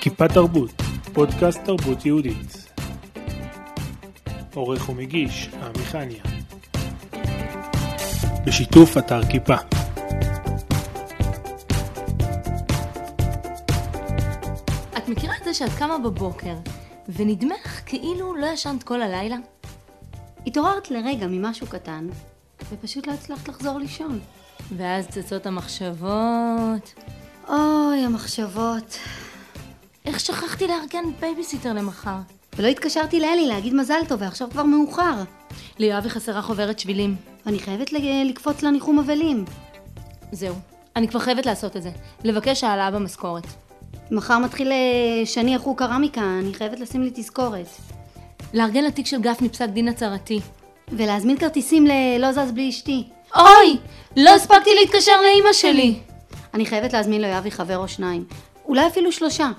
כיפה תרבות, פודקאסט תרבות יהודית. עורך ומגיש, עמיחניה. בשיתוף אתר כיפה. את מכירה את זה שאת קמה בבוקר, ונדמה לך כאילו לא ישנת כל הלילה? התעוררת לרגע ממשהו קטן, ופשוט לא הצלחת לחזור לישון. ואז צצות המחשבות. אוי, המחשבות. איך שכחתי לארגן בייביסיטר למחר? ולא התקשרתי לאלי להגיד מזל טוב, ועכשיו כבר מאוחר. ליואבי חסרה חוברת שבילים. ואני חייבת לקפוץ לניחום אבלים. זהו, אני כבר חייבת לעשות את זה. לבקש העלאה במשכורת. מחר מתחיל אה, שני החוג קרמיקה, אני חייבת לשים לי תזכורת. לארגן לתיק של גפני פסק דין הצהרתי. ולהזמין כרטיסים ל"לא זז בלי אשתי". אוי! לא הספקתי להתקשר לאימא שלי! אני חייבת להזמין ליואבי חבר או שניים. אולי אפילו שלושה.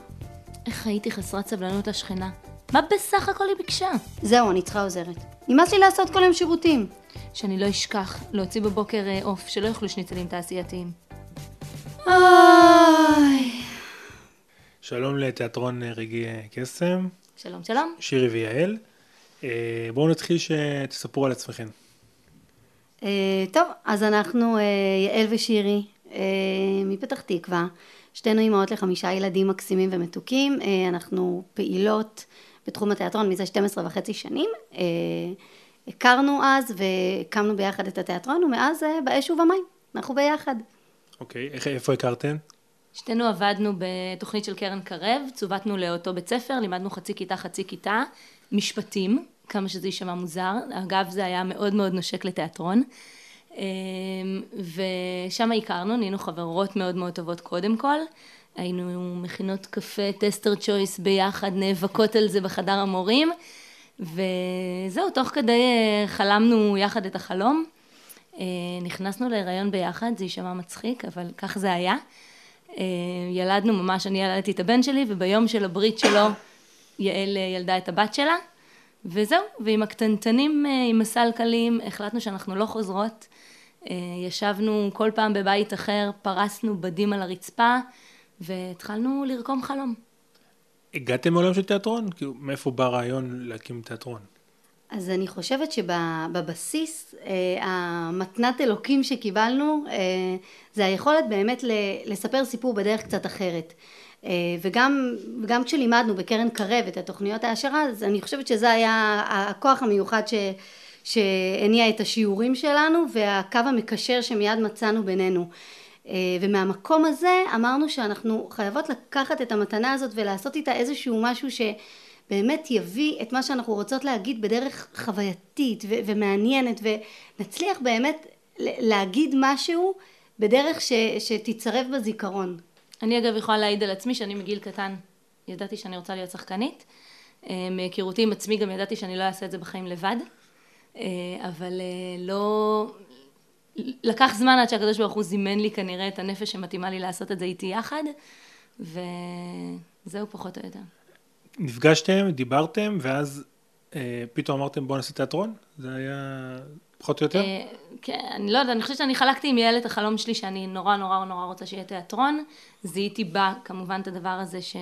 איך הייתי חסרת סבלנות השכנה? מה בסך הכל היא ביקשה? זהו, אני צריכה עוזרת. נמאס לי לעשות כל היום שירותים. שאני לא אשכח להוציא בבוקר אה, עוף, שלא יאכלו שניצלים תעשייתיים. אוי. שלום לתיאטרון אה, רגעי אה, קסם, שלום שלום. שירי ויעל. אה, בואו נתחיל שתספרו על עצמכם. אה, טוב, אז אנחנו אה, יעל ושירי מפתח תקווה, שתינו אימהות לחמישה ילדים מקסימים ומתוקים, אנחנו פעילות בתחום התיאטרון מזה 12 וחצי שנים, הכרנו אז והקמנו ביחד את התיאטרון ומאז באש ובמים, אנחנו ביחד. אוקיי, איך, איפה הכרתם? שתינו עבדנו בתוכנית של קרן קרב, צוותנו לאותו בית ספר, לימדנו חצי כיתה חצי כיתה, משפטים, כמה שזה יישמע מוזר, אגב זה היה מאוד מאוד נושק לתיאטרון, אמ, ושם הכרנו, נהיינו חברות מאוד מאוד טובות קודם כל, היינו מכינות קפה, טסטר צ'ויס ביחד, נאבקות על זה בחדר המורים, וזהו, תוך כדי אה, חלמנו יחד את החלום, אה, נכנסנו להיריון ביחד, זה יישמע מצחיק, אבל כך זה היה. אה, ילדנו ממש, אני ילדתי את הבן שלי, וביום של הברית שלו יעל אה, ילדה את הבת שלה, וזהו, ועם הקטנטנים, אה, עם הסלקלים, החלטנו שאנחנו לא חוזרות. אה, ישבנו כל פעם בבית אחר, פרסנו בדים על הרצפה, והתחלנו לרקום חלום. הגעתם מעולם של תיאטרון? כאילו, מאיפה בא הרעיון להקים תיאטרון? אז אני חושבת שבבסיס המתנת אלוקים שקיבלנו זה היכולת באמת ל- לספר סיפור בדרך קצת אחרת. אה, וגם, וגם כשלימדנו בקרן קרב את התוכניות העשרה, אז אני חושבת שזה היה הכוח המיוחד ש, שהניע את השיעורים שלנו והקו המקשר שמיד מצאנו בינינו. אה, ומהמקום הזה אמרנו שאנחנו חייבות לקחת את המתנה הזאת ולעשות איתה איזשהו משהו שבאמת יביא את מה שאנחנו רוצות להגיד בדרך חווייתית ו- ומעניינת ונצליח באמת להגיד משהו בדרך ש- שתצרב בזיכרון. אני אגב יכולה להעיד על עצמי שאני מגיל קטן ידעתי שאני רוצה להיות שחקנית. אה, מהיכרותי עם עצמי גם ידעתי שאני לא אעשה את זה בחיים לבד. אה, אבל אה, לא... לקח זמן עד שהקדוש ברוך הוא זימן לי כנראה את הנפש שמתאימה לי לעשות את זה איתי יחד. וזהו פחות או יותר. נפגשתם, דיברתם, ואז פתאום אמרתם בואו נעשה תיאטרון? זה היה פחות או יותר? אה, כן, אני לא יודעת, אני חושבת שאני חלקתי עם יעל את החלום שלי שאני נורא נורא נורא רוצה שיהיה תיאטרון. זיהיתי בה כמובן את הדבר הזה ש...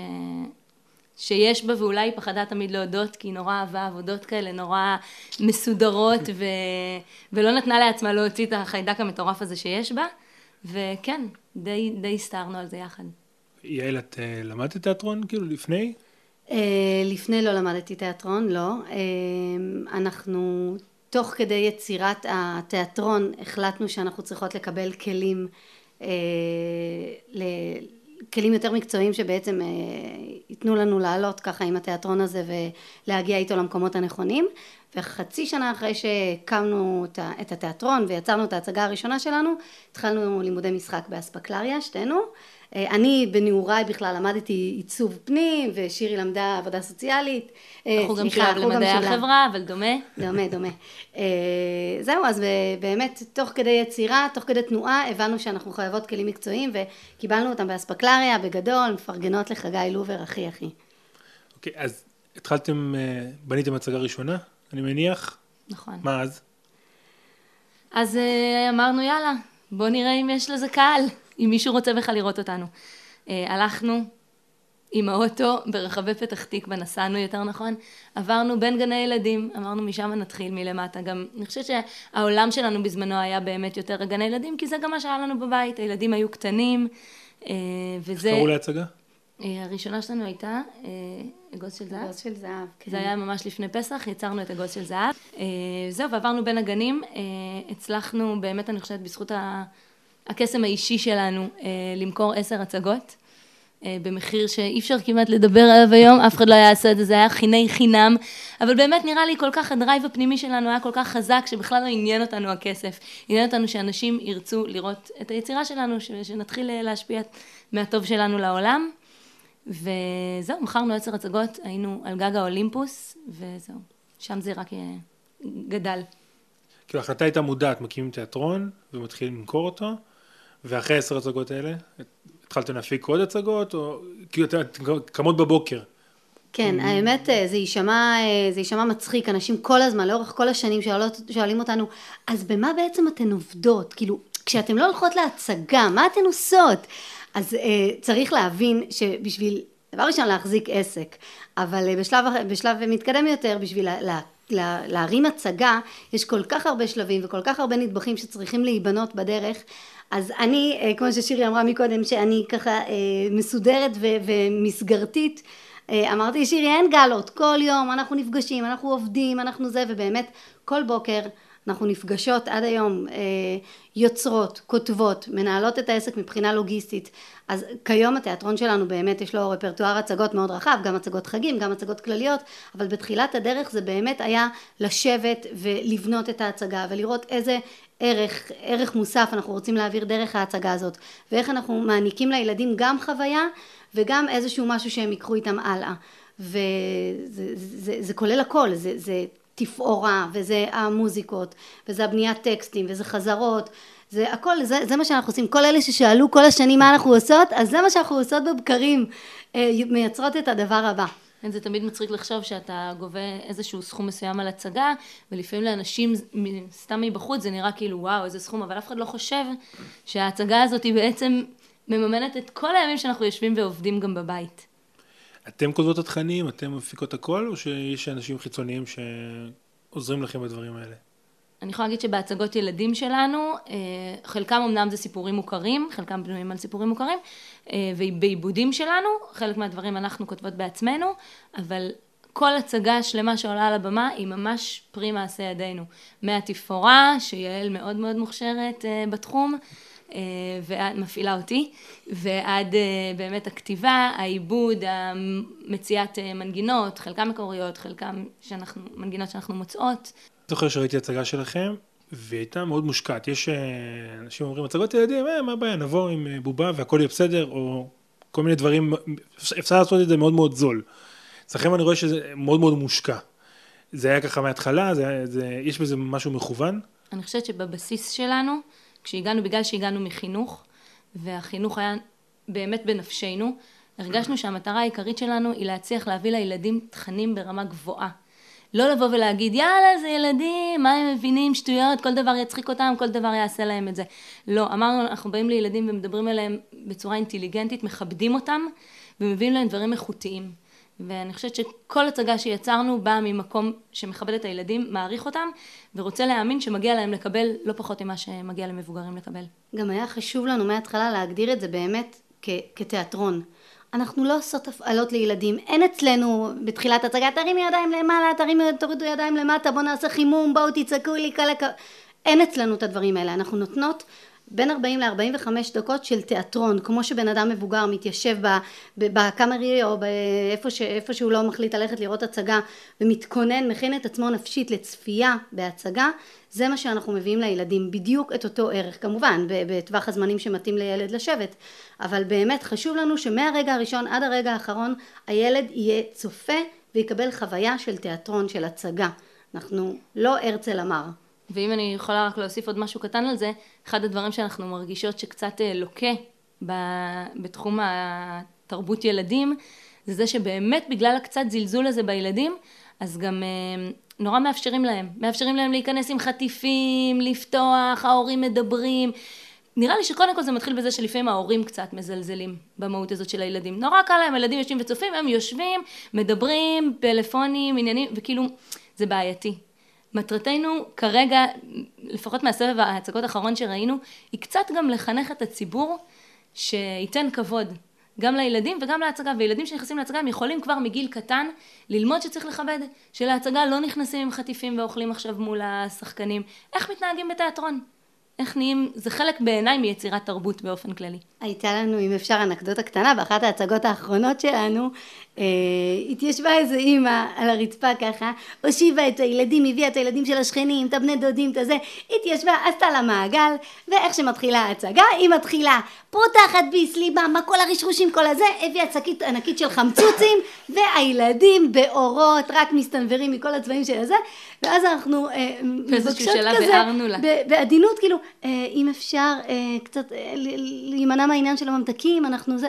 שיש בה ואולי היא פחדה תמיד להודות כי היא נורא אהבה עבודות כאלה נורא מסודרות ו... ולא נתנה לעצמה להוציא את החיידק המטורף הזה שיש בה וכן, די, די הסתערנו על זה יחד. יעל, את אה, למדת תיאטרון כאילו לפני? אה, לפני לא למדתי תיאטרון, לא. אה, אנחנו תוך כדי יצירת התיאטרון החלטנו שאנחנו צריכות לקבל כלים, אה, כלים יותר מקצועיים שבעצם אה, ייתנו לנו לעלות ככה עם התיאטרון הזה ולהגיע איתו למקומות הנכונים. וחצי שנה אחרי שהקמנו את התיאטרון ויצרנו את ההצגה הראשונה שלנו, התחלנו לימודי משחק באספקלריה, שתינו. אה, אני בנעוריי בכלל למדתי עיצוב פנים ושירי למדה עבודה סוציאלית. אה, אנחנו גם גם למדעי. החברה אבל דומה. דומה, דומה. אה, זהו, אז באמת, תוך כדי יצירה, תוך כדי תנועה, הבנו שאנחנו חייבות כלים מקצועיים, וקיבלנו אותם באספקלריה, בגדול, מפרגנות לחגי לובר, אחי אחי. אוקיי, אז התחלתם, בניתם הצגה ראשונה, אני מניח? נכון. מה אז? אז אמרנו, יאללה, בוא נראה אם יש לזה קהל, אם מישהו רוצה בכלל לראות אותנו. אה, הלכנו עם האוטו ברחבי פתח תקווה, נסענו יותר נכון, עברנו בין גני ילדים, אמרנו משם נתחיל מלמטה. גם, אני חושבת שהעולם שלנו בזמנו היה באמת יותר גני ילדים, כי זה גם מה שהיה לנו בבית, הילדים היו קטנים, אה, וזה... קראו להצגה? אה, הראשונה שלנו הייתה אגוז של זהב. אגוז של זהב, כן. זה היה ממש לפני פסח, יצרנו את אגוז של זהב. זהו, ועברנו בין הגנים. הצלחנו, באמת, אני חושבת, בזכות הקסם האישי שלנו, למכור עשר הצגות. במחיר שאי אפשר כמעט לדבר עליו היום, אף אחד לא היה עושה את זה, זה היה חיני חינם, אבל באמת נראה לי כל כך, הדרייב הפנימי שלנו היה כל כך חזק, שבכלל לא עניין אותנו הכסף. עניין אותנו שאנשים ירצו לראות את היצירה שלנו, שנתחיל להשפיע מהטוב שלנו לעולם. וזהו, מכרנו עשר הצגות, היינו על גג האולימפוס, וזהו, שם זה רק אה, גדל. כאילו ההחלטה הייתה מודעת, מקימים תיאטרון ומתחילים למכור אותו, ואחרי עשר הצגות האלה, התחלתם להפיק עוד הצגות, או כאילו אתם קמות בבוקר. כן, האמת אה, זה יישמע, אה, זה יישמע מצחיק, אנשים כל הזמן, לאורך כל השנים שואלות, שואלים אותנו, אז במה בעצם אתן עובדות? כאילו, כשאתן לא הולכות להצגה, מה אתן עושות? אז אה, צריך להבין שבשביל, דבר ראשון להחזיק עסק, אבל אה, בשלב, בשלב מתקדם יותר, בשביל לה, לה, לה, להרים הצגה, יש כל כך הרבה שלבים וכל כך הרבה נדבכים שצריכים להיבנות בדרך. אז אני, אה, כמו ששירי אמרה מקודם, שאני ככה אה, מסודרת ו, ומסגרתית, אה, אמרתי שירי אין גלות, כל יום אנחנו נפגשים, אנחנו עובדים, אנחנו זה, ובאמת כל בוקר אנחנו נפגשות עד היום אה, יוצרות, כותבות, מנהלות את העסק מבחינה לוגיסטית. אז כיום התיאטרון שלנו באמת יש לו רפרטואר הצגות מאוד רחב, גם הצגות חגים, גם הצגות כלליות, אבל בתחילת הדרך זה באמת היה לשבת ולבנות את ההצגה ולראות איזה ערך, ערך מוסף אנחנו רוצים להעביר דרך ההצגה הזאת ואיך אנחנו מעניקים לילדים גם חוויה וגם איזשהו משהו שהם ייקחו איתם הלאה וזה זה, זה, זה כולל הכל, זה, זה תפאורה, וזה המוזיקות, וזה הבניית טקסטים, וזה חזרות, זה הכל, זה, זה מה שאנחנו עושים. כל אלה ששאלו כל השנים מה אנחנו עושות, אז זה מה שאנחנו עושות בבקרים, אה, מייצרות את הדבר הבא. זה תמיד מצחיק לחשוב שאתה גובה איזשהו סכום מסוים על הצגה, ולפעמים לאנשים, סתם מבחוץ, זה נראה כאילו וואו, איזה סכום, אבל אף אחד לא חושב שההצגה הזאת היא בעצם מממנת את כל הימים שאנחנו יושבים ועובדים גם בבית. אתם כותבות את התכנים, אתם מפיקות הכל, או שיש אנשים חיצוניים שעוזרים לכם בדברים האלה? אני יכולה להגיד שבהצגות ילדים שלנו, אה, חלקם אמנם זה סיפורים מוכרים, חלקם בנויים על סיפורים מוכרים, אה, ובעיבודים שלנו, חלק מהדברים אנחנו כותבות בעצמנו, אבל כל הצגה שלמה שעולה על הבמה היא ממש פרי מעשה ידינו. מהתפאורה, שיעל מאוד מאוד מוכשרת אה, בתחום, ומפעילה אותי, ועד אה, באמת הכתיבה, העיבוד, מציאת אה, מנגינות, חלקם מקוריות, חלקם שאנחנו, מנגינות שאנחנו מוצאות. זוכר שראיתי הצגה שלכם, והיא הייתה מאוד מושקעת. יש אנשים אומרים, הצגות ילדים, אה, מה הבעיה, נבוא עם בובה והכל יהיה בסדר, או כל מיני דברים, אפשר לעשות את זה מאוד מאוד זול. אצלכם אני רואה שזה מאוד מאוד מושקע. זה היה ככה מההתחלה, זה, זה, יש בזה משהו מכוון? אני חושבת שבבסיס שלנו, כשהגענו, בגלל שהגענו מחינוך, והחינוך היה באמת בנפשנו, הרגשנו שהמטרה העיקרית שלנו היא להצליח להביא לילדים תכנים ברמה גבוהה. לא לבוא ולהגיד, יאללה, זה ילדים, מה הם מבינים, שטויות, כל דבר יצחיק אותם, כל דבר יעשה להם את זה. לא, אמרנו, אנחנו באים לילדים ומדברים אליהם בצורה אינטליגנטית, מכבדים אותם, ומביאים להם דברים איכותיים. ואני חושבת שכל הצגה שיצרנו באה ממקום שמכבד את הילדים, מעריך אותם, ורוצה להאמין שמגיע להם לקבל לא פחות ממה שמגיע למבוגרים לקבל. גם היה חשוב לנו מההתחלה להגדיר את זה באמת כ- כתיאטרון. אנחנו לא עושות הפעלות לילדים, אין אצלנו בתחילת הצגה, תרימי ידיים למעלה, תרימי, תורידו ידיים למטה, בואו נעשה חימום, בואו תצעקו לי, כאלה, כאלה. אין אצלנו את הדברים האלה, אנחנו נותנות בין 40 ל-45 דקות של תיאטרון, כמו שבן אדם מבוגר מתיישב בקאמרי או באיפה ש, שהוא לא מחליט ללכת לראות הצגה ומתכונן, מכין את עצמו נפשית לצפייה בהצגה, זה מה שאנחנו מביאים לילדים, בדיוק את אותו ערך, כמובן בטווח הזמנים שמתאים לילד לשבת, אבל באמת חשוב לנו שמהרגע הראשון עד הרגע האחרון הילד יהיה צופה ויקבל חוויה של תיאטרון, של הצגה. אנחנו לא הרצל אמר. ואם אני יכולה רק להוסיף עוד משהו קטן על זה, אחד הדברים שאנחנו מרגישות שקצת אה, לוקה בתחום התרבות ילדים, זה זה שבאמת בגלל הקצת זלזול הזה בילדים, אז גם אה, נורא מאפשרים להם. מאפשרים להם להיכנס עם חטיפים, לפתוח, ההורים מדברים. נראה לי שקודם כל זה מתחיל בזה שלפעמים ההורים קצת מזלזלים במהות הזאת של הילדים. נורא קל להם, הילדים יושבים וצופים, הם יושבים, מדברים, פלאפונים, עניינים, וכאילו, זה בעייתי. מטרתנו כרגע, לפחות מהסבב ההצגות האחרון שראינו, היא קצת גם לחנך את הציבור שייתן כבוד גם לילדים וגם להצגה, וילדים שנכנסים להצגה הם יכולים כבר מגיל קטן ללמוד שצריך לכבד, שלהצגה לא נכנסים עם חטיפים ואוכלים עכשיו מול השחקנים, איך מתנהגים בתיאטרון, איך נהיים, זה חלק בעיניי מיצירת תרבות באופן כללי. הייתה לנו, אם אפשר, אנקדוטה קטנה, באחת ההצגות האחרונות שלנו, אה, התיישבה איזה אימא על הרצפה ככה, הושיבה את הילדים, הביאה את הילדים של השכנים, את הבני דודים, את הזה, התיישבה, עשתה לה מעגל, ואיך שמתחילה ההצגה, היא מתחילה, פותחת ביס, ליבה, כל הרשרושים, כל הזה, הביאה שקית ענקית של חמצוצים, והילדים באורות, רק מסתנוורים מכל הצבעים של הזה, ואז אנחנו אה, מבקשות כזה, בעדינות, כאילו, אה, אם אפשר אה, קצת אה, להימנע מהעניין של הממתקים, אנחנו זה...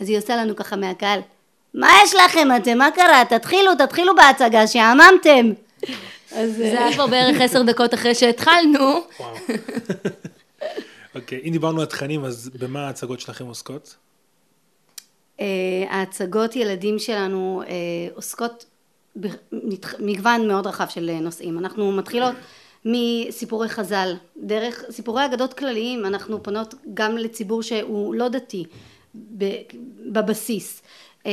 אז היא עושה לנו ככה מהקהל, מה יש לכם אתם, מה קרה? תתחילו, תתחילו בהצגה, שעממתם. אז זה היה כבר בערך עשר דקות אחרי שהתחלנו. אוקיי, אם דיברנו על תכנים, אז במה ההצגות שלכם עוסקות? ההצגות ילדים שלנו עוסקות במגוון מאוד רחב של נושאים. אנחנו מתחילות מסיפורי חז"ל, דרך סיפורי אגדות כלליים, אנחנו פונות גם לציבור שהוא לא דתי בבסיס. אה,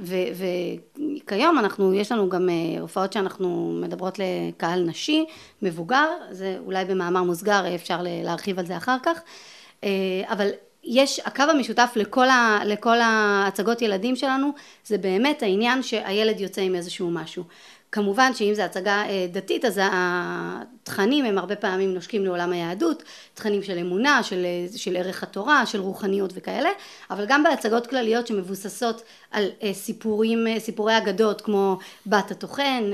וכיום אנחנו, יש לנו גם אה, הופעות שאנחנו מדברות לקהל נשי, מבוגר, זה אולי במאמר מוסגר אפשר להרחיב על זה אחר כך, אה, אבל יש, הקו המשותף לכל, ה, לכל ההצגות ילדים שלנו זה באמת העניין שהילד יוצא עם איזשהו משהו. כמובן שאם זו הצגה אה, דתית אז התכנים הם הרבה פעמים נושקים לעולם היהדות, תכנים של אמונה, של, אה, של ערך התורה, של רוחניות וכאלה, אבל גם בהצגות כלליות שמבוססות על אה, סיפורים, סיפורי אגדות כמו בת הטוחן,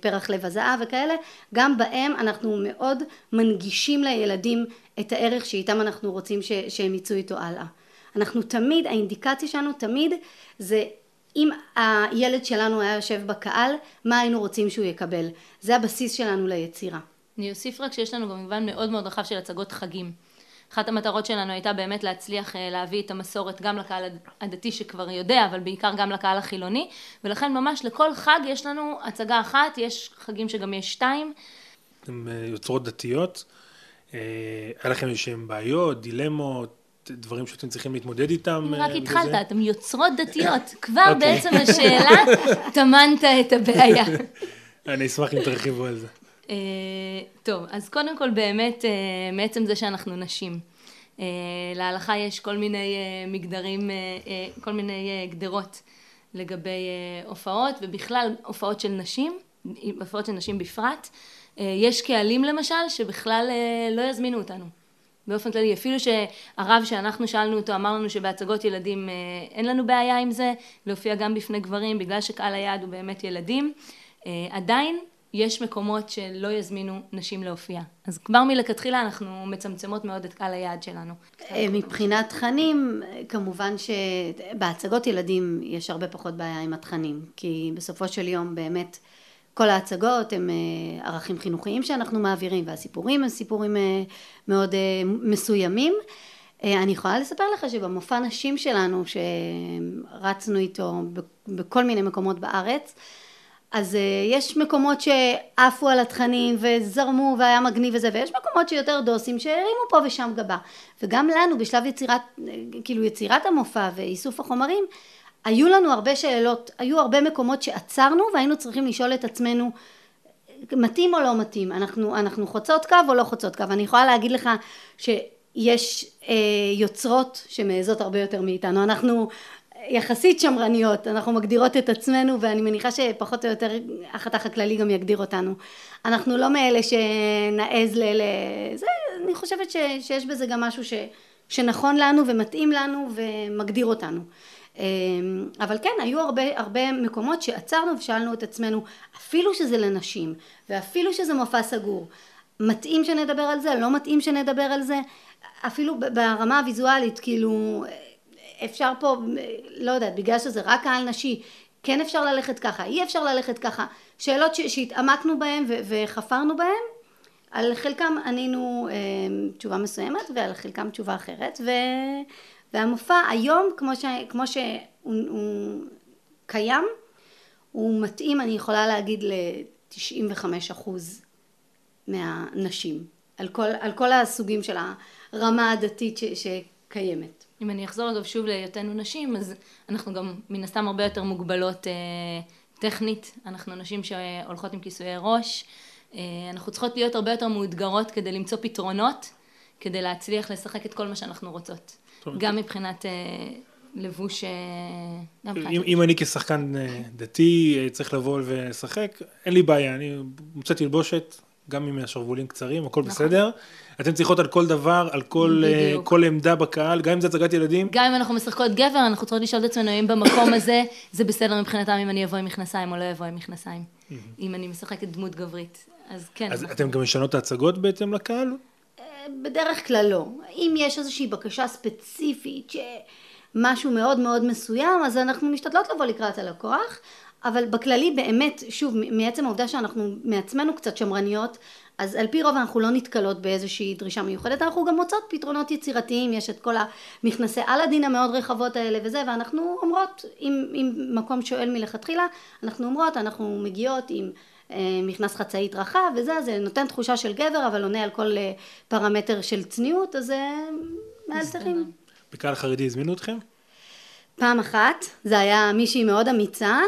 פרח לב הזהב וכאלה, גם בהם אנחנו מאוד מנגישים לילדים את הערך שאיתם אנחנו רוצים ש, שהם יצאו איתו הלאה. אנחנו תמיד, האינדיקציה שלנו תמיד זה אם הילד שלנו היה יושב בקהל, מה היינו רוצים שהוא יקבל? זה הבסיס שלנו ליצירה. אני אוסיף רק שיש לנו גם מגוון מאוד מאוד רחב של הצגות חגים. אחת המטרות שלנו הייתה באמת להצליח אה, להביא את המסורת גם לקהל הדתי שכבר יודע, אבל בעיקר גם לקהל החילוני, ולכן ממש לכל חג יש לנו הצגה אחת, יש חגים שגם יש שתיים. אתם אה, יוצרות דתיות, אה, היה לכם איזשהם בעיות, דילמות, דברים שאתם צריכים להתמודד איתם? רק התחלת, אתם יוצרות דתיות. כבר אוקיי. בעצם השאלה, טמנת את הבעיה. אני אשמח אם תרחיבו על זה. אה, טוב, אז קודם כל באמת, אה, מעצם זה שאנחנו נשים. אה, להלכה יש כל מיני מגדרים, כל מיני גדרות לגבי הופעות, ובכלל הופעות של נשים, הופעות של נשים בפרט. יש קהלים למשל, שבכלל לא יזמינו אותנו. באופן כללי, אפילו שהרב שאנחנו שאלנו אותו אמר לנו שבהצגות ילדים אה, אין לנו בעיה עם זה, להופיע גם בפני גברים בגלל שקהל היעד הוא באמת ילדים, אה, עדיין יש מקומות שלא יזמינו נשים להופיע. אז כבר מלכתחילה אנחנו מצמצמות מאוד את קהל היעד שלנו. אה, מבחינת תכנים, כמובן שבהצגות ילדים יש הרבה פחות בעיה עם התכנים, כי בסופו של יום באמת כל ההצגות הם אה, ערכים חינוכיים שאנחנו מעבירים והסיפורים הם סיפורים אה, מאוד אה, מסוימים. אני יכולה לספר לך שבמופע נשים שלנו שרצנו איתו בכל מיני מקומות בארץ אז יש מקומות שעפו על התכנים וזרמו והיה מגניב וזה ויש מקומות שיותר דוסים שהרימו פה ושם גבה וגם לנו בשלב יצירת כאילו יצירת המופע ואיסוף החומרים היו לנו הרבה שאלות, היו הרבה מקומות שעצרנו והיינו צריכים לשאול את עצמנו מתאים או לא מתאים, אנחנו, אנחנו חוצות קו או לא חוצות קו, אני יכולה להגיד לך שיש אה, יוצרות שמעזות הרבה יותר מאיתנו, אנחנו יחסית שמרניות, אנחנו מגדירות את עצמנו ואני מניחה שפחות או יותר החתך הכללי גם יגדיר אותנו. אנחנו לא מאלה שנעז ל... זה, אני חושבת ש, שיש בזה גם משהו ש, שנכון לנו ומתאים לנו ומגדיר אותנו. אמ, אבל כן, היו הרבה, הרבה מקומות שעצרנו ושאלנו את עצמנו, אפילו שזה לנשים, ואפילו שזה מופע סגור, מתאים שנדבר על זה, לא מתאים שנדבר על זה, אפילו ברמה הוויזואלית, כאילו, אפשר פה, לא יודעת, בגלל שזה רק קהל נשי, כן אפשר ללכת ככה, אי אפשר ללכת ככה, שאלות ש- שהתעמקנו בהן ו- וחפרנו בהן, על חלקם ענינו אה, תשובה מסוימת ועל חלקם תשובה אחרת, ו... והמופע היום כמו, ש... כמו שהוא הוא קיים, הוא מתאים, אני יכולה להגיד, ל-95% מהנשים, על כל, על כל הסוגים של הרמה הדתית ש... שקיימת. אם אני אחזור אגב שוב להיותנו נשים, אז אנחנו גם מן הסתם הרבה יותר מוגבלות אה, טכנית. אנחנו נשים שהולכות עם כיסויי ראש. אה, אנחנו צריכות להיות הרבה יותר מאותגרות כדי למצוא פתרונות, כדי להצליח לשחק את כל מה שאנחנו רוצות. גם מבחינת אה, לבוש, אה, אם, אם אני כשחקן אה, דתי צריך לבוא ולשחק, אין לי בעיה, אני מוצא תלבושת, גם עם השרוולים קצרים, הכל נכון. בסדר. אתן צריכות על כל דבר, על כל. כל עמדה בקהל, גם אם זה הצגת ילדים, גם אם אנחנו משחקות גבר, אנחנו צריכות לשאול את עצמנו האם במקום הזה זה בסדר מבחינתם אם אני אבוא עם מכנסיים או לא אבוא עם מכנסיים. אם אני משחקת דמות גברית. אז כן. אז אנחנו- אתם גם משנות את ההצגות בהתאם לקהל? בדרך כלל לא. אם יש איזושהי בקשה ספציפית, שמשהו מאוד מאוד מסוים, אז אנחנו משתדלות לבוא לקראת הלקוח, אבל בכללי באמת, שוב, מעצם העובדה שאנחנו מעצמנו קצת שמרניות, אז על פי רוב אנחנו לא נתקלות באיזושהי דרישה מיוחדת, אנחנו גם מוצאות פתרונות יצירתיים, יש את כל המכנסי אלאדין המאוד רחבות האלה וזה, ואנחנו אומרות, אם, אם מקום שואל מלכתחילה, אנחנו אומרות, אנחנו מגיעות עם מכנס חצאית רחב וזה, זה נותן תחושה של גבר, אבל עונה על כל אה, פרמטר של צניעות, אז זה מאלתרים. בקהל חרדי הזמינו אתכם? פעם אחת, זה היה מישהי מאוד אמיצה,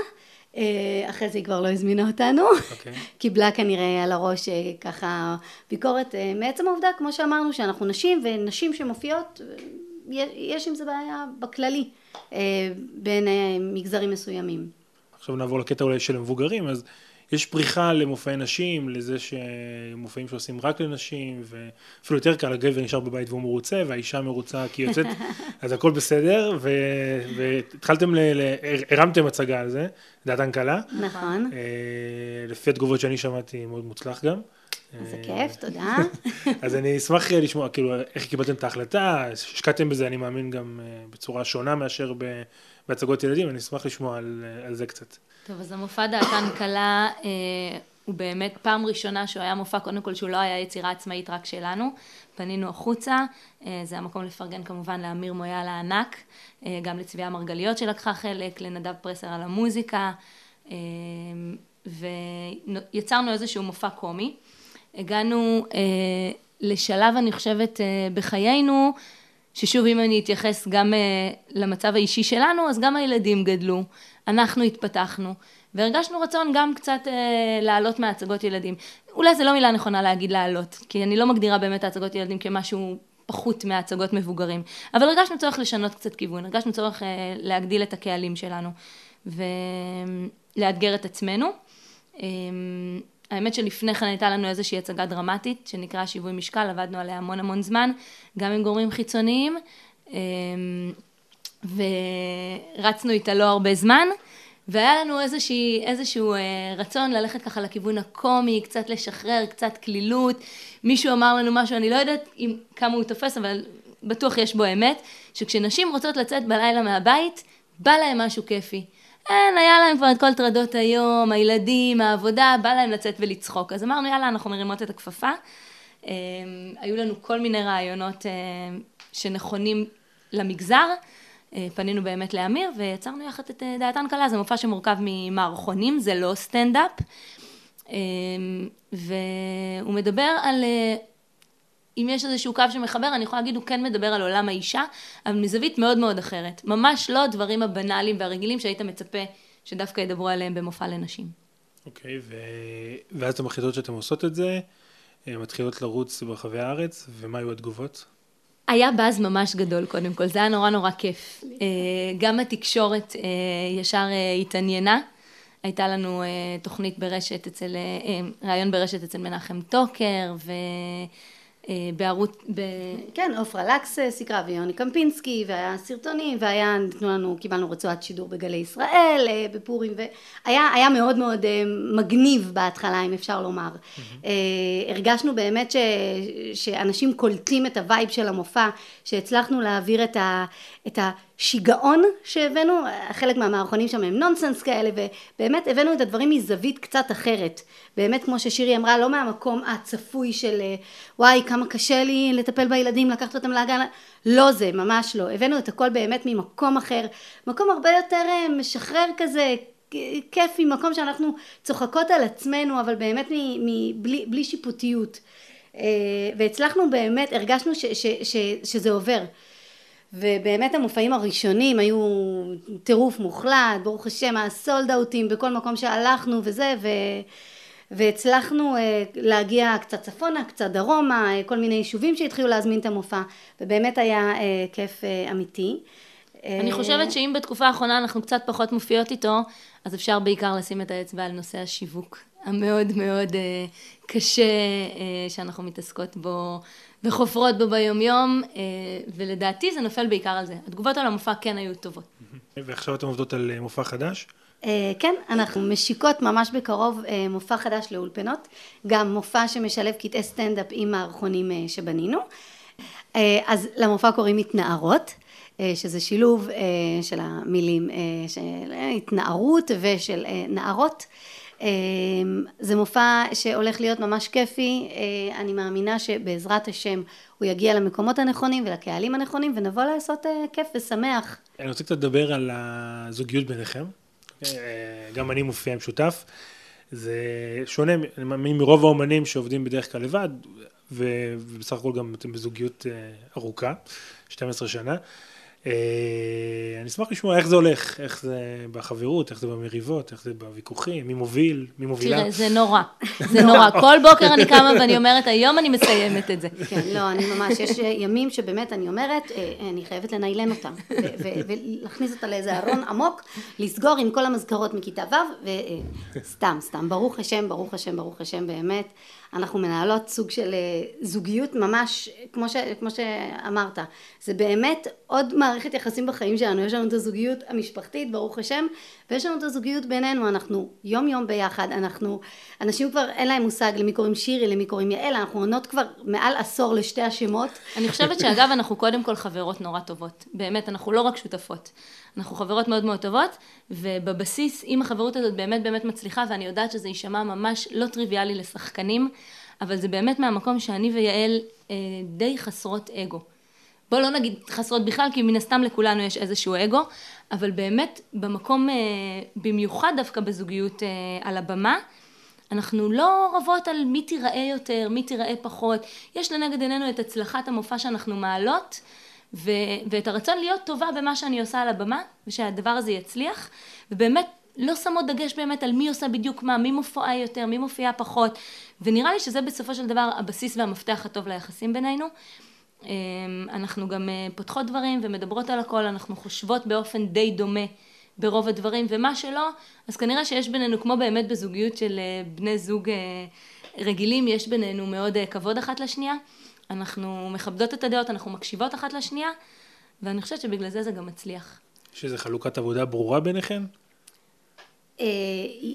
אה, אחרי זה היא כבר לא הזמינה אותנו, אוקיי. קיבלה כנראה על הראש אה, ככה ביקורת אה, מעצם העובדה, כמו שאמרנו, שאנחנו נשים, ונשים שמופיעות, אה, יש- עם זה בעיה בכללי, אה, בין אה, מגזרים מסוימים. עכשיו נעבור לקטע אולי של המבוגרים, אז יש פריחה למופעי נשים, לזה שמופעים שעושים רק לנשים, ואפילו יותר קל, הגבר נשאר בבית והוא מרוצה, והאישה מרוצה כי היא יוצאת, אז הכל בסדר, ו- והתחלתם, ל- ל- הרמתם הצגה על זה, דעתן קלה. נכון, אה, לפי התגובות שאני שמעתי, מאוד מוצלח גם. זה אה, כיף, תודה. אז אני אשמח אה, לשמוע, כאילו, איך קיבלתם את ההחלטה, השקעתם בזה, אני מאמין, גם בצורה שונה מאשר בהצגות ילדים, אני אשמח לשמוע על, על זה קצת. טוב, אז המופע דעתן קלה אה, הוא באמת פעם ראשונה שהוא היה מופע, קודם כל שהוא לא היה יצירה עצמאית רק שלנו, פנינו החוצה, אה, זה המקום לפרגן כמובן לאמיר מויאל הענק, אה, גם לצביה מרגליות שלקחה חלק, לנדב פרסר על המוזיקה, אה, ויצרנו איזשהו מופע קומי. הגענו אה, לשלב, אני חושבת, אה, בחיינו, ששוב, אם אני אתייחס גם אה, למצב האישי שלנו, אז גם הילדים גדלו, אנחנו התפתחנו, והרגשנו רצון גם קצת אה, לעלות מהצגות ילדים. אולי זו לא מילה נכונה להגיד לעלות, כי אני לא מגדירה באמת הצגות ילדים כמשהו פחות מהצגות מבוגרים, אבל הרגשנו צורך לשנות קצת כיוון, הרגשנו צורך אה, להגדיל את הקהלים שלנו, ולאתגר את עצמנו. אה, האמת שלפני כן הייתה לנו איזושהי הצגה דרמטית, שנקרא שיווי משקל, עבדנו עליה המון המון זמן, גם עם גורמים חיצוניים, אה, ורצנו איתה לא הרבה זמן, והיה לנו איזושהי, איזשהו אה, רצון ללכת ככה לכיוון הקומי, קצת לשחרר, קצת קלילות. מישהו אמר לנו משהו, אני לא יודעת אם, כמה הוא תופס, אבל בטוח יש בו אמת, שכשנשים רוצות לצאת בלילה מהבית, בא להם משהו כיפי. אין, היה להם כבר את כל טרדות היום, הילדים, העבודה, בא להם לצאת ולצחוק. אז אמרנו, יאללה, אנחנו מרימות את הכפפה. אה, היו לנו כל מיני רעיונות אה, שנכונים למגזר. אה, פנינו באמת לאמיר ויצרנו יחד את אה, דעתן קלה, זה מופע שמורכב ממערכונים, זה לא סטנדאפ. אה, והוא מדבר על, אם יש איזשהו קו שמחבר, אני יכולה להגיד, הוא כן מדבר על עולם האישה, אבל מזווית מאוד מאוד אחרת. ממש לא הדברים הבנאליים והרגילים שהיית מצפה שדווקא ידברו עליהם במופע לנשים. אוקיי, ו... ואז אתן מחליטות שאתן עושות את זה, מתחילות לרוץ ברחבי הארץ, ומה היו התגובות? היה באז ממש גדול קודם כל, זה היה נורא נורא כיף. אה, גם התקשורת אה, ישר אה, התעניינה. הייתה לנו תוכנית ברשת אצל, ראיון ברשת אצל מנחם טוקר, ובערוץ, ב... כן, עופרה לקס אה, סיקרה ויוני קמפינסקי, והיה סרטונים, והיה, נתנו לנו, קיבלנו רצועת שידור בגלי ישראל, אה, בפורים, והיה היה מאוד מאוד אה, מגניב בהתחלה, אם אפשר לומר. הרגשנו באמת ש, שאנשים קולטים את ה vibe של המופע, שהצלחנו להעביר את, ה, את שיגעון שהבאנו, חלק מהמערכונים שם הם נונסנס כאלה, ובאמת הבאנו את הדברים מזווית קצת אחרת. באמת, כמו ששירי אמרה, לא מהמקום הצפוי של וואי, כמה קשה לי לטפל בילדים, לקחת אותם לאגן, לא זה, ממש לא. הבאנו את הכל באמת ממקום אחר, מקום הרבה יותר אה, משחרר כזה, כיפי, מקום שאנחנו צוחקות על עצמנו, אבל באמת מבלי, בלי שיפוטיות. אה, והצלחנו באמת, הרגשנו ש, ש, ש, שזה עובר. ובאמת המופעים הראשונים היו טירוף מוחלט, ברוך השם, הסולד אאוטים בכל מקום שהלכנו וזה, ו... והצלחנו אה, להגיע קצת צפונה, קצת דרומה, אה, כל מיני יישובים שהתחילו להזמין את המופע, ובאמת היה כיף אמיתי. אני חושבת שאם בתקופה האחרונה אנחנו קצת פחות מופיעות איתו, אז אפשר בעיקר לשים את האצבע על נושא השיווק המאוד מאוד קשה שאנחנו מתעסקות בו וחופרות בו ביומיום, אה, ולדעתי זה נופל בעיקר על זה. התגובות על המופע כן היו טובות. ועכשיו אתן עובדות על אה, מופע חדש? אה, כן, אנחנו משיקות ממש בקרוב מופע חדש לאולפנות, גם מופע שמשלב קטעי סטנדאפ עם מערכונים שבנינו. אז למופע קוראים התנערות, שזה שילוב של המילים של התנערות ושל נערות. זה מופע שהולך להיות ממש כיפי, אה, אני מאמינה שבעזרת השם הוא יגיע למקומות הנכונים ולקהלים הנכונים ונבוא לעשות אה, כיף ושמח. אני רוצה קצת לדבר על הזוגיות ביניכם, אה, גם אני מופיע עם שותף, זה שונה מרוב האומנים שעובדים בדרך כלל לבד ובסך הכל גם אתם בזוגיות ארוכה, 12 שנה. אה, אני אשמח לשמוע איך זה הולך, איך זה בחברות, איך זה במריבות, איך זה בוויכוחים, מי מוביל, מי מובילה. תראה, זה נורא, זה נורא. כל בוקר אני קמה ואני אומרת, היום אני מסיימת את זה. כן, לא, אני ממש, יש ימים שבאמת אני אומרת, אה, אני חייבת לניילן אותם, ולהכניס אותה לאיזה ארון עמוק, לסגור עם כל המזכרות מכיתה ו', וסתם, סתם, ברוך השם, ברוך השם, ברוך השם, באמת. אנחנו מנהלות סוג של אה, זוגיות ממש, כמו, ש, כמו שאמרת, זה באמת עוד מערכת יחסים בחיים שלנו, יש לנו את הזוגיות המשפחתית, ברוך השם, ויש לנו את הזוגיות בינינו, אנחנו יום יום ביחד, אנחנו, אנשים כבר אין להם מושג למי קוראים שירי, למי קוראים יעל, אנחנו עונות כבר מעל עשור לשתי השמות. אני חושבת שאגב אנחנו קודם כל חברות נורא טובות, באמת, אנחנו לא רק שותפות. אנחנו חברות מאוד מאוד טובות, ובבסיס, אם החברות הזאת באמת באמת מצליחה, ואני יודעת שזה יישמע ממש לא טריוויאלי לשחקנים, אבל זה באמת מהמקום שאני ויעל אה, די חסרות אגו. בוא לא נגיד חסרות בכלל, כי מן הסתם לכולנו יש איזשהו אגו, אבל באמת במקום, אה, במיוחד דווקא בזוגיות אה, על הבמה, אנחנו לא רבות על מי תיראה יותר, מי תיראה פחות. יש לנגד עינינו את הצלחת המופע שאנחנו מעלות, ו- ואת הרצון להיות טובה במה שאני עושה על הבמה, ושהדבר הזה יצליח, ובאמת לא שמות דגש באמת על מי עושה בדיוק מה, מי מופיעה יותר, מי מופיעה פחות, ונראה לי שזה בסופו של דבר הבסיס והמפתח הטוב ליחסים בינינו. אמ, אנחנו גם אה, פותחות דברים ומדברות על הכל, אנחנו חושבות באופן די דומה ברוב הדברים, ומה שלא, אז כנראה שיש בינינו, כמו באמת בזוגיות של אה, בני זוג אה, רגילים, יש בינינו מאוד כבוד אחת לשנייה. אנחנו מכבדות את הדעות, אנחנו מקשיבות אחת לשנייה, ואני חושבת שבגלל זה זה גם מצליח. יש איזו חלוקת עבודה ברורה ביניכן?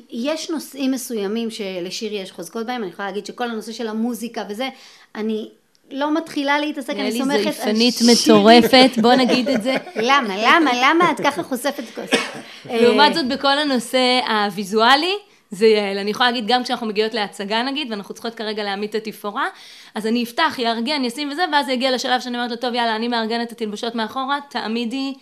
יש נושאים מסוימים שלשירי יש חוזקות בהם, אני יכולה להגיד שכל הנושא של המוזיקה וזה, אני לא מתחילה להתעסק, אני סומכת. נראה לי זייפנית מטורפת, בוא נגיד את זה. למה, למה, למה את ככה חושפת כוס? לעומת זאת, בכל הנושא הוויזואלי, זה יעל. אני יכולה להגיד, גם כשאנחנו מגיעות להצגה נגיד, ואנחנו צריכות כרגע להעמיד את התפאורה, אז אני אפתח, יארגן, ישים וזה, ואז זה יגיע לשלב שאני אומרת לו, טוב, יאללה, אני מארגנת את התלבושות מאחורה, תעמידי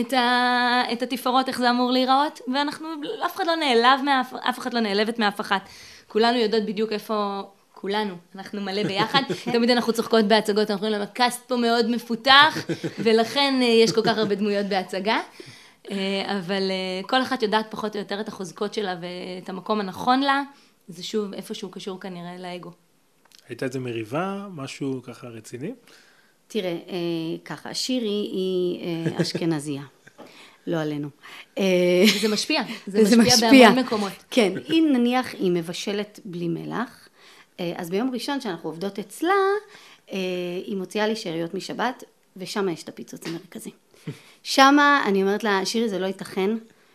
את, ה... את התפאורות, איך זה אמור להיראות, ואנחנו, אף אחד לא נעלב מאף, אף אחד לא נעלבת מאף אחת. כולנו יודעות בדיוק איפה, כולנו, אנחנו מלא ביחד, תמיד אנחנו צוחקות בהצגות, אנחנו אומרים להם, הקאסט פה מאוד מפותח, ולכן אה, יש כל כך הרבה דמויות בהצגה. אה, אבל אה, כל אחת יודעת פחות או יותר את החוזקות שלה ואת המקום הנכון לה, זה שוב איפשהו קשור כנראה לאגו. הייתה איזה מריבה, משהו ככה רציני? תראה, אה, ככה, שירי היא אשכנזייה. לא עלינו. זה משפיע, זה, זה משפיע, משפיע בהמון מקומות. כן, אם נניח היא מבשלת בלי מלח, אז ביום ראשון שאנחנו עובדות אצלה, היא מוציאה לי שאריות משבת, ושם יש את הפיצוץ המרכזי. שמה אני אומרת לה, שירי זה לא ייתכן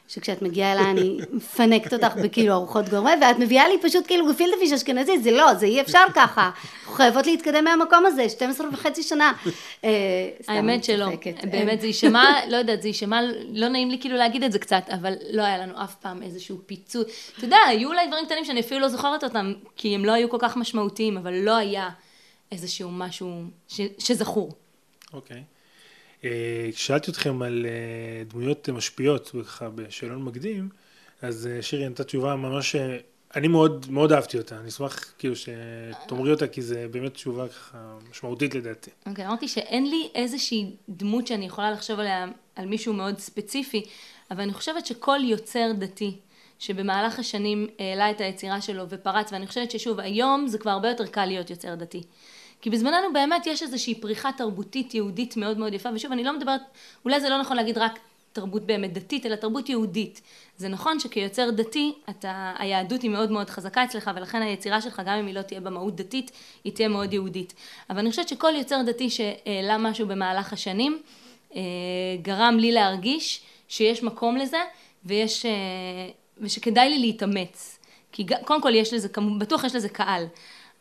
שכשאת מגיעה אליי אני מפנקת אותך בכאילו ארוחות גורמה, ואת מביאה לי פשוט כאילו גפילטע פיש אשכנזי, זה לא, זה אי אפשר ככה. אנחנו חייבות להתקדם מהמקום הזה, 12 וחצי שנה. אה, האמת שלא, צוחקת. באמת זה יישמע, לא יודעת, זה יישמע, לא נעים לי כאילו להגיד את זה קצת, אבל לא היה לנו אף פעם איזשהו פיצוי. אתה יודע, היו אולי דברים קטנים שאני אפילו לא זוכרת אותם, כי הם לא היו כל כך משמעותיים, אבל לא היה איזשהו משהו שזכור. אוקיי. אה, כששאלתי אתכם על אה, דמויות משפיעות, ככה בשאלון מקדים, אז אה, שירי נתת תשובה ממש, אני מאוד, מאוד אהבתי אותה, אני אשמח כאילו שתאמרי אותה, כי זה באמת תשובה ככה משמעותית לדעתי. אוקיי, אמרתי שאין לי איזושהי דמות שאני יכולה לחשוב עליה, על מישהו מאוד ספציפי, אבל אני חושבת שכל יוצר דתי, שבמהלך השנים העלה את היצירה שלו ופרץ, ואני חושבת ששוב, היום זה כבר הרבה יותר קל להיות יוצר דתי. כי בזמננו באמת יש איזושהי פריחה תרבותית יהודית מאוד מאוד יפה, ושוב, אני לא מדברת, אולי זה לא נכון להגיד רק תרבות באמת דתית, אלא תרבות יהודית. זה נכון שכיוצר דתי, אתה, היהדות היא מאוד מאוד חזקה אצלך, ולכן היצירה שלך, גם אם היא לא תהיה במהות דתית, היא תהיה מאוד יהודית. אבל אני חושבת שכל יוצר דתי שהעלה משהו במהלך השנים, אה, גרם לי להרגיש שיש מקום לזה, ויש, אה, ושכדאי לי להתאמץ. כי קודם כל יש לזה, בטוח יש לזה קהל.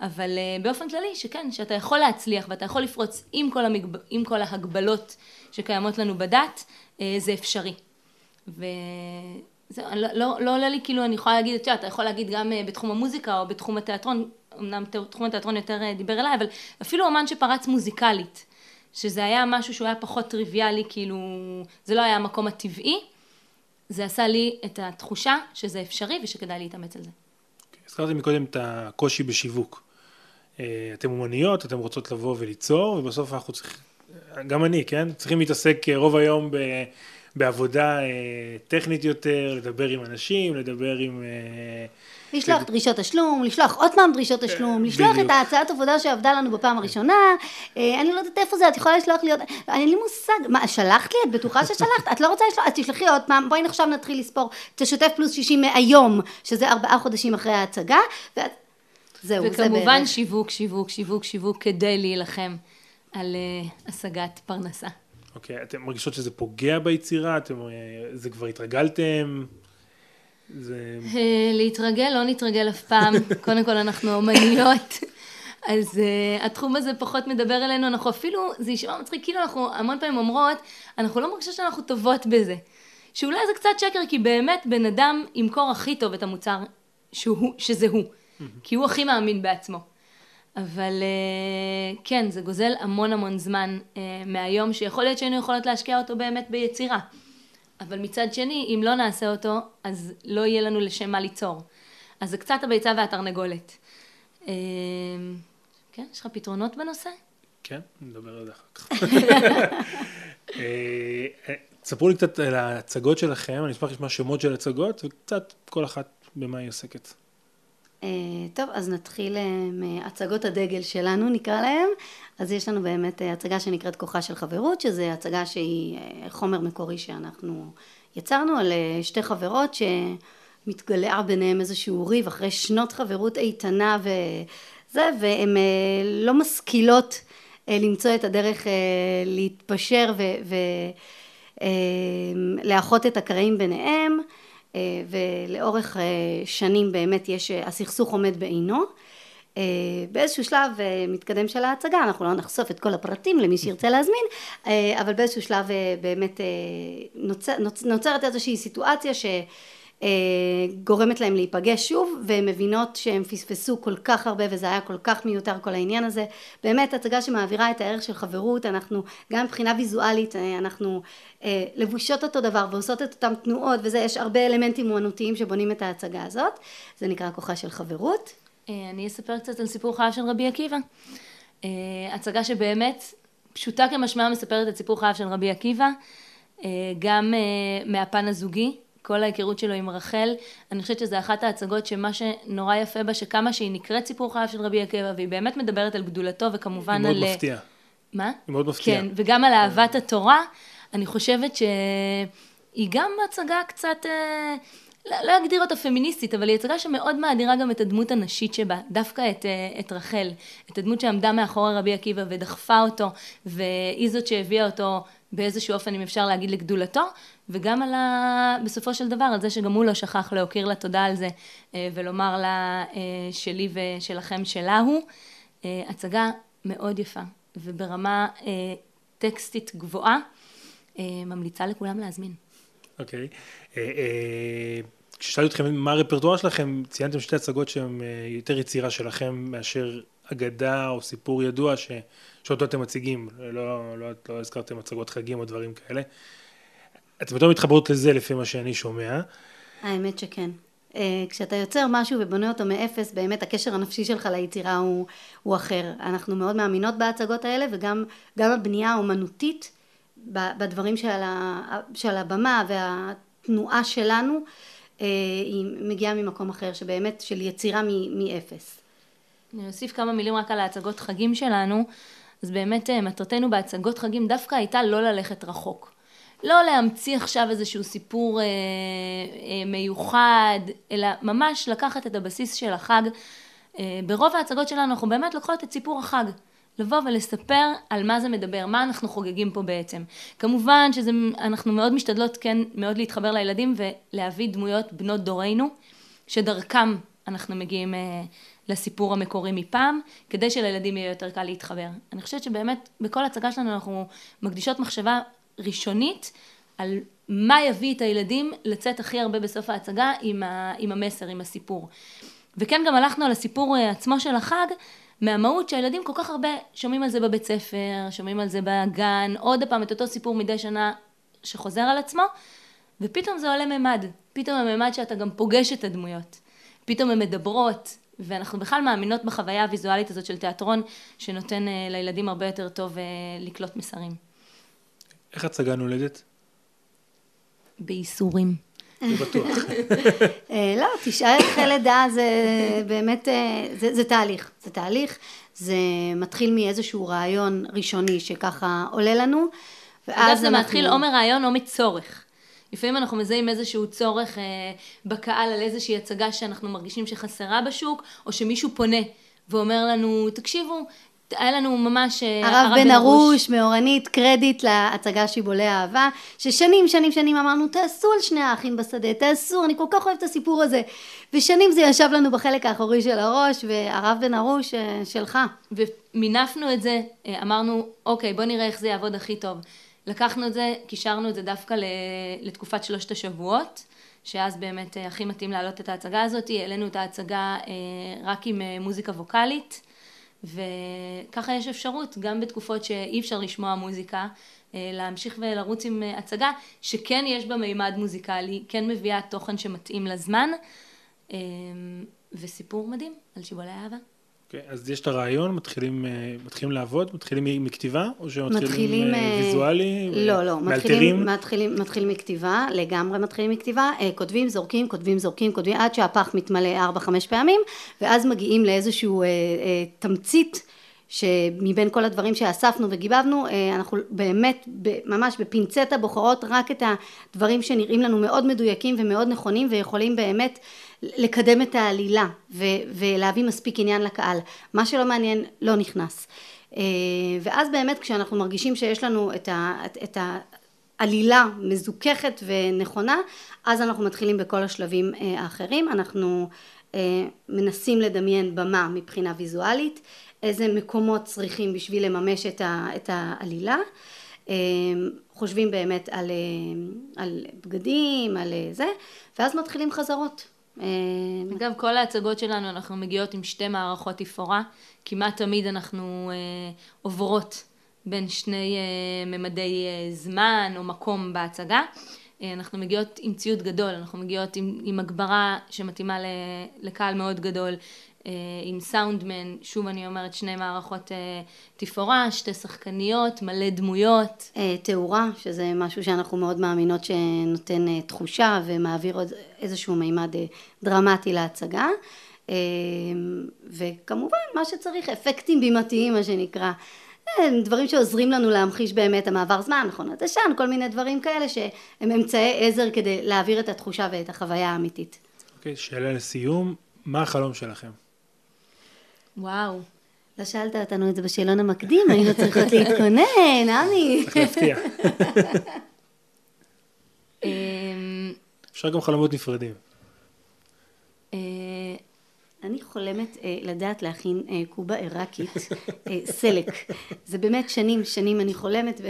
אבל uh, באופן כללי, שכן, שאתה יכול להצליח ואתה יכול לפרוץ עם כל, המגב... עם כל ההגבלות שקיימות לנו בדת, uh, זה אפשרי. וזהו, לא, לא, לא עולה לי, כאילו, אני יכולה להגיד, אתה יכול להגיד גם uh, בתחום המוזיקה או בתחום התיאטרון, אמנם תחום התיאטרון יותר דיבר אליי, אבל אפילו אומן שפרץ מוזיקלית, שזה היה משהו שהוא היה פחות טריוויאלי, כאילו, זה לא היה המקום הטבעי, זה עשה לי את התחושה שזה אפשרי ושכדאי להתאמץ על זה. הזכרתי מקודם את הקושי בשיווק. אה, אתם אומניות, אתם רוצות לבוא וליצור, ובסוף אנחנו צריכים, גם אני, כן? צריכים להתעסק אה, רוב היום ב, בעבודה אה, טכנית יותר, לדבר עם אנשים, לדבר עם... לשלוח דרישות תשלום, לשלוח עוד פעם דרישות תשלום, לשלוח. את ההצעת עבודה שעבדה לנו בפעם הראשונה, אני לא יודעת איפה זה, את יכולה לשלוח לי עוד, אין לי מושג, מה, שלחת לי? את בטוחה ששלחת? את לא רוצה לשלוח? אז תשלחי עוד פעם, בואי עכשיו נתחיל לספור, תשתף פלוס 60 מהיום, שזה ארבעה חודשים אחרי ההצגה, ואת... זהו, זה וכמובן בערך. שיווק, שיווק, שיווק, שיווק, כדי להילחם על uh, השגת פרנסה. אוקיי, אתם מרגישות שזה פוגע ביצירה? אתם, אה, זה כבר התרגלתם? זה... אה, להתרגל, לא נתרגל אף פעם. קודם כל אנחנו אומניות. אז uh, התחום הזה פחות מדבר אלינו, אנחנו אפילו, זה יישמע מצחיק, כאילו אנחנו המון פעמים אומרות, אנחנו לא מרגישות שאנחנו טובות בזה. שאולי זה קצת שקר, כי באמת בן אדם ימכור הכי טוב את המוצר שהוא, שזה הוא. כי הוא הכי מאמין בעצמו. אבל uh, כן, זה גוזל המון המון זמן uh, מהיום, שיכול להיות שהיינו יכולות להשקיע אותו באמת ביצירה. אבל מצד שני, אם לא נעשה אותו, אז לא יהיה לנו לשם מה ליצור. אז זה קצת הביצה והתרנגולת. אה, כן, יש לך פתרונות בנושא? כן, נדבר על זה אחר כך. אה, אה, תספרו לי קצת על ההצגות שלכם, אני אשמח לשמוע שמות של הצגות, וקצת כל אחת במה היא עוסקת. אה, טוב, אז נתחיל אה, מהצגות הדגל שלנו, נקרא להם. אז יש לנו באמת אה, הצגה שנקראת כוחה של חברות, שזו הצגה שהיא חומר מקורי שאנחנו יצרנו על שתי חברות שמתגלע ביניהם איזשהו ריב אחרי שנות חברות איתנה וזה, והן לא משכילות למצוא את הדרך להתפשר ולאחות את הקרעים ביניהם. אה, ולאורך אה, שנים באמת יש, אה, הסכסוך עומד בעינו. באיזשהו שלב מתקדם של ההצגה, אנחנו לא נחשוף את כל הפרטים למי שירצה להזמין, אבל באיזשהו שלב באמת נוצר, נוצ- נוצרת איזושהי סיטואציה שגורמת להם להיפגש שוב, והן מבינות שהם פספסו כל כך הרבה וזה היה כל כך מיותר כל העניין הזה. באמת הצגה שמעבירה את הערך של חברות, אנחנו גם מבחינה ויזואלית, אה, אנחנו אה, לבושות אותו דבר ועושות את אותן תנועות וזה, יש הרבה אלמנטים אומנותיים שבונים את ההצגה הזאת, זה נקרא כוחה של חברות. אה, אני אספר קצת על סיפור חייו של רבי עקיבא. אה, הצגה שבאמת פשוטה כמשמעה מספרת את סיפור חייו של רבי עקיבא, אה, גם אה, מהפן הזוגי, כל ההיכרות שלו עם רחל. אני חושבת שזו אחת ההצגות שמה שנורא יפה בה, שכמה שהיא נקראת סיפור חייו של רבי עקיבא, והיא באמת מדברת על גדולתו וכמובן היא על... מאוד מפתיעה. מה? היא מאוד מפתיעה. כן, וגם על אהבת התורה, אני חושבת שהיא גם הצגה קצת, אה, לא, לא אגדיר אותה פמיניסטית, אבל היא הצגה שמאוד מאדירה גם את הדמות הנשית שבה, דווקא את, אה, את רחל, את הדמות שעמדה מאחורי רבי עקיבא ודחפה אותו, והיא זאת שהביאה אותו באיזשהו אופן, אם אפשר להגיד, לגדולתו, וגם על ה... בסופו של דבר, על זה שגם הוא לא שכח להכיר לה תודה על זה, אה, ולומר לה אה, שלי ושלכם שלה הוא. הצגה מאוד יפה, וברמה טקסטית גבוהה, ממליצה לכולם להזמין. אוקיי. Okay. כששאלתי אתכם מה הרפרטואר שלכם, ציינתם שתי הצגות שהן אה, יותר יצירה שלכם מאשר אגדה או סיפור ידוע ש... שאותו אתם מציגים, לא, לא, לא הזכרתם הצגות חגים או דברים כאלה. אתם יותר מתחברות לזה לפי מה שאני שומע. האמת שכן. אה, כשאתה יוצר משהו ובונה אותו מאפס, באמת הקשר הנפשי שלך ליצירה הוא, הוא אחר. אנחנו מאוד מאמינות בהצגות האלה וגם הבנייה האומנותית בדברים שעל, ה, שעל הבמה והתנועה שלנו אה, היא מגיעה ממקום אחר, שבאמת של יצירה מאפס. אני אוסיף כמה מילים רק על ההצגות חגים שלנו, אז באמת אה, מטרתנו בהצגות חגים דווקא הייתה לא ללכת רחוק. לא להמציא עכשיו איזשהו סיפור אה, אה, מיוחד, אלא ממש לקחת את הבסיס של החג. אה, ברוב ההצגות שלנו אנחנו באמת לוקחות את סיפור החג. לבוא ולספר על מה זה מדבר, מה אנחנו חוגגים פה בעצם. כמובן שאנחנו מאוד משתדלות כן מאוד להתחבר לילדים ולהביא דמויות בנות דורנו, שדרכם אנחנו מגיעים אה, לסיפור המקורי מפעם, כדי שלילדים יהיה יותר קל להתחבר. אני חושבת שבאמת בכל הצגה שלנו אנחנו מקדישות מחשבה ראשונית על מה יביא את הילדים לצאת הכי הרבה בסוף ההצגה עם, ה, עם המסר, עם הסיפור. וכן גם הלכנו על הסיפור אה, עצמו של החג, מהמהות שהילדים כל כך הרבה שומעים על זה בבית ספר, שומעים על זה בגן, עוד פעם את אותו סיפור מדי שנה שחוזר על עצמו, ופתאום זה עולה ממד, פתאום הממד שאתה גם פוגש את הדמויות, פתאום הן מדברות, ואנחנו בכלל מאמינות בחוויה הוויזואלית הזאת של תיאטרון, שנותן uh, לילדים הרבה יותר טוב uh, לקלוט מסרים. איך הצגה נולדת? בייסורים. זה בטוח. אה, לא, תשעה אחרי לידה זה באמת, אה, זה, זה תהליך, זה תהליך, זה מתחיל מאיזשהו רעיון ראשוני שככה עולה לנו, ואז זה אנחנו... מתחיל או מרעיון או מצורך. לפעמים אנחנו מזהים איזשהו צורך אה, בקהל על איזושהי הצגה שאנחנו מרגישים שחסרה בשוק, או שמישהו פונה ואומר לנו, תקשיבו, היה לנו ממש אה, הרב בן ארוש. מאורנית קרדיט להצגה שיבולי אהבה ששנים שנים שנים אמרנו תעשו על שני האחים בשדה תעשו אני כל כך אוהבת את הסיפור הזה. ושנים זה ישב לנו בחלק האחורי של הראש והרב בן ארוש אה, שלך. ומינפנו את זה אה, אמרנו אוקיי בוא נראה איך זה יעבוד הכי טוב. לקחנו את זה קישרנו את זה דווקא לתקופת שלושת השבועות שאז באמת הכי מתאים להעלות את ההצגה הזאת. העלינו את ההצגה רק עם מוזיקה ווקאלית וככה יש אפשרות, גם בתקופות שאי אפשר לשמוע מוזיקה, אה, להמשיך ולרוץ עם אה, הצגה שכן יש בה מימד מוזיקלי, כן מביאה תוכן שמתאים לזמן, אה, וסיפור מדהים על שיבולי אהבה. Okay, אוקיי, אז יש את הרעיון, מתחילים, מתחילים לעבוד, מתחילים מכתיבה, או שמתחילים מתחילים, ויזואלי? לא, לא, מתחילים, מתחילים, מתחילים מכתיבה, לגמרי מתחילים מכתיבה, כותבים, זורקים, כותבים, זורקים, כותבים, עד שהפח מתמלא ארבע, חמש פעמים, ואז מגיעים לאיזשהו אה, אה, תמצית. שמבין כל הדברים שאספנו וגיבבנו, אנחנו באמת ממש בפינצטה בוחרות רק את הדברים שנראים לנו מאוד מדויקים ומאוד נכונים ויכולים באמת לקדם את העלילה ו- ולהביא מספיק עניין לקהל. מה שלא מעניין לא נכנס. אה, ואז באמת כשאנחנו מרגישים שיש לנו את, ה- את העלילה מזוככת ונכונה, אז אנחנו מתחילים בכל השלבים אה, האחרים. אנחנו אה, מנסים לדמיין במה מבחינה ויזואלית, איזה מקומות צריכים בשביל לממש את, ה- את העלילה. חושבים באמת על, על בגדים, על זה, ואז מתחילים חזרות. אה, אגב, כל ההצגות שלנו, אנחנו מגיעות עם שתי מערכות תפאורה. כמעט תמיד אנחנו אה, עוברות בין שני אה, ממדי זמן או מקום בהצגה. אנחנו מגיעות עם ציוד גדול, אנחנו מגיעות עם, עם הגברה שמתאימה לקהל מאוד גדול, עם סאונדמן, שוב אני אומרת שני מערכות אה, תפאורה, שתי שחקניות, מלא דמויות. אה, תאורה, שזה משהו שאנחנו מאוד מאמינות שנותן תחושה ומעביר איזשהו מימד דרמטי להצגה. וכמובן מה שצריך, אפקטים בימתיים מה שנקרא. דברים שעוזרים לנו להמחיש באמת המעבר זמן, מכונת עשן, כל מיני דברים כאלה שהם אמצעי עזר כדי להעביר את התחושה ואת החוויה האמיתית. אוקיי, שאלה לסיום, מה החלום שלכם? וואו. לא שאלת אותנו את זה בשאלון המקדים, היינו צריכות להתכונן, עמי. צריך להפתיע. אמ, אפשר גם חלומות נפרדים. אה, אני חולמת אה, לדעת להכין אה, קובה עיראקית, אה, סלק. זה באמת שנים, שנים אני חולמת. ו...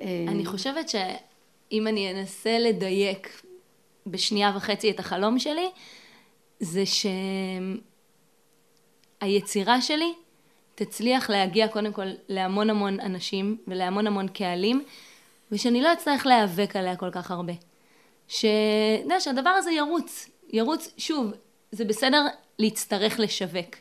אה, אני חושבת שאם אני אנסה לדייק בשנייה וחצי את החלום שלי, זה שהיצירה שלי תצליח להגיע קודם כל להמון המון אנשים ולהמון המון קהלים, ושאני לא אצטרך להיאבק עליה כל כך הרבה. שאתה יודע, שהדבר הזה ירוץ, ירוץ, שוב, זה בסדר להצטרך לשווק.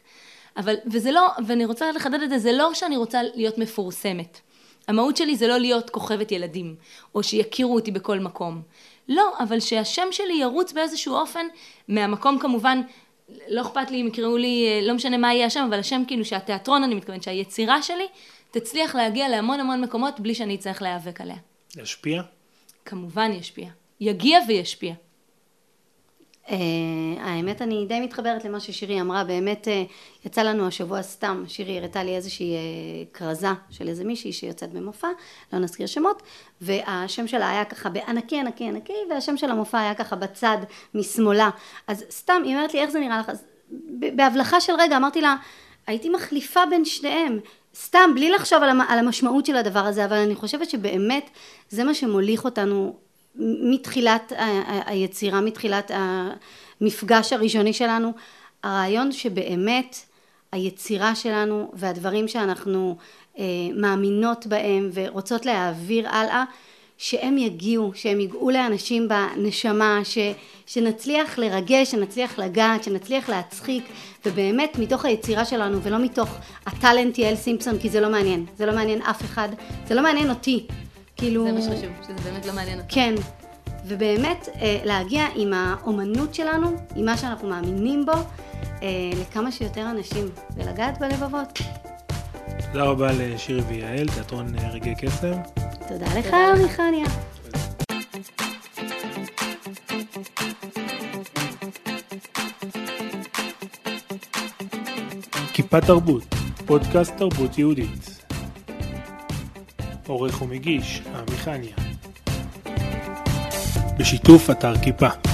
אבל, וזה לא, ואני רוצה לחדד את זה, זה לא שאני רוצה להיות מפורסמת. המהות שלי זה לא להיות כוכבת ילדים, או שיכירו אותי בכל מקום. לא, אבל שהשם שלי ירוץ באיזשהו אופן, מהמקום כמובן, לא אכפת לי אם יקראו לי, אה, לא משנה מה יהיה השם, אבל השם כאילו שהתיאטרון, אני מתכוונת, שהיצירה שלי תצליח להגיע להמון המון מקומות בלי שאני אצטרך להיאבק עליה. להשפיע? כמובן ישפיע. יגיע וישפיע. אה, האמת, אני די מתחברת למה ששירי אמרה, באמת אה, יצא לנו השבוע סתם, שירי הראתה לי איזושהי אה, כרזה של איזה מישהי שיוצאת במופע, לא נזכיר שמות, והשם שלה היה ככה בענקי ענקי ענקי, והשם של המופע היה ככה בצד משמאלה. אז סתם, היא אומרת לי, איך זה נראה לך? אז בהבלחה של רגע אמרתי לה, הייתי מחליפה בין שניהם. סתם, בלי לחשוב על המשמעות של הדבר הזה, אבל אני חושבת שבאמת זה מה שמוליך אותנו מתחילת היצירה, מתחילת המפגש הראשוני שלנו, הרעיון שבאמת היצירה שלנו והדברים שאנחנו אה, מאמינות בהם ורוצות להעביר הלאה, שהם יגיעו, שהם ייגעו לאנשים בנשמה, ש, שנצליח לרגש, שנצליח לגעת, שנצליח להצחיק, ובאמת מתוך היצירה שלנו ולא מתוך הטאלנט יעל סימפסון, כי זה לא מעניין, זה לא מעניין אף אחד, זה לא מעניין אותי. כאילו... זה מה שחשוב, שזה באמת לא מעניין אותי. כן, ובאמת אה, להגיע עם האומנות שלנו, עם מה שאנחנו מאמינים בו, אה, לכמה שיותר אנשים, ולגעת בלבבות. תודה רבה לשירי ויעל, תיאטרון אה, רגעי קסם. תודה לך, תודה לך. מיכניה. כיפה תרבות, פודקאסט תרבות יהודית. עורך ומגיש, עמי חניה. בשיתוף אתר כיפה.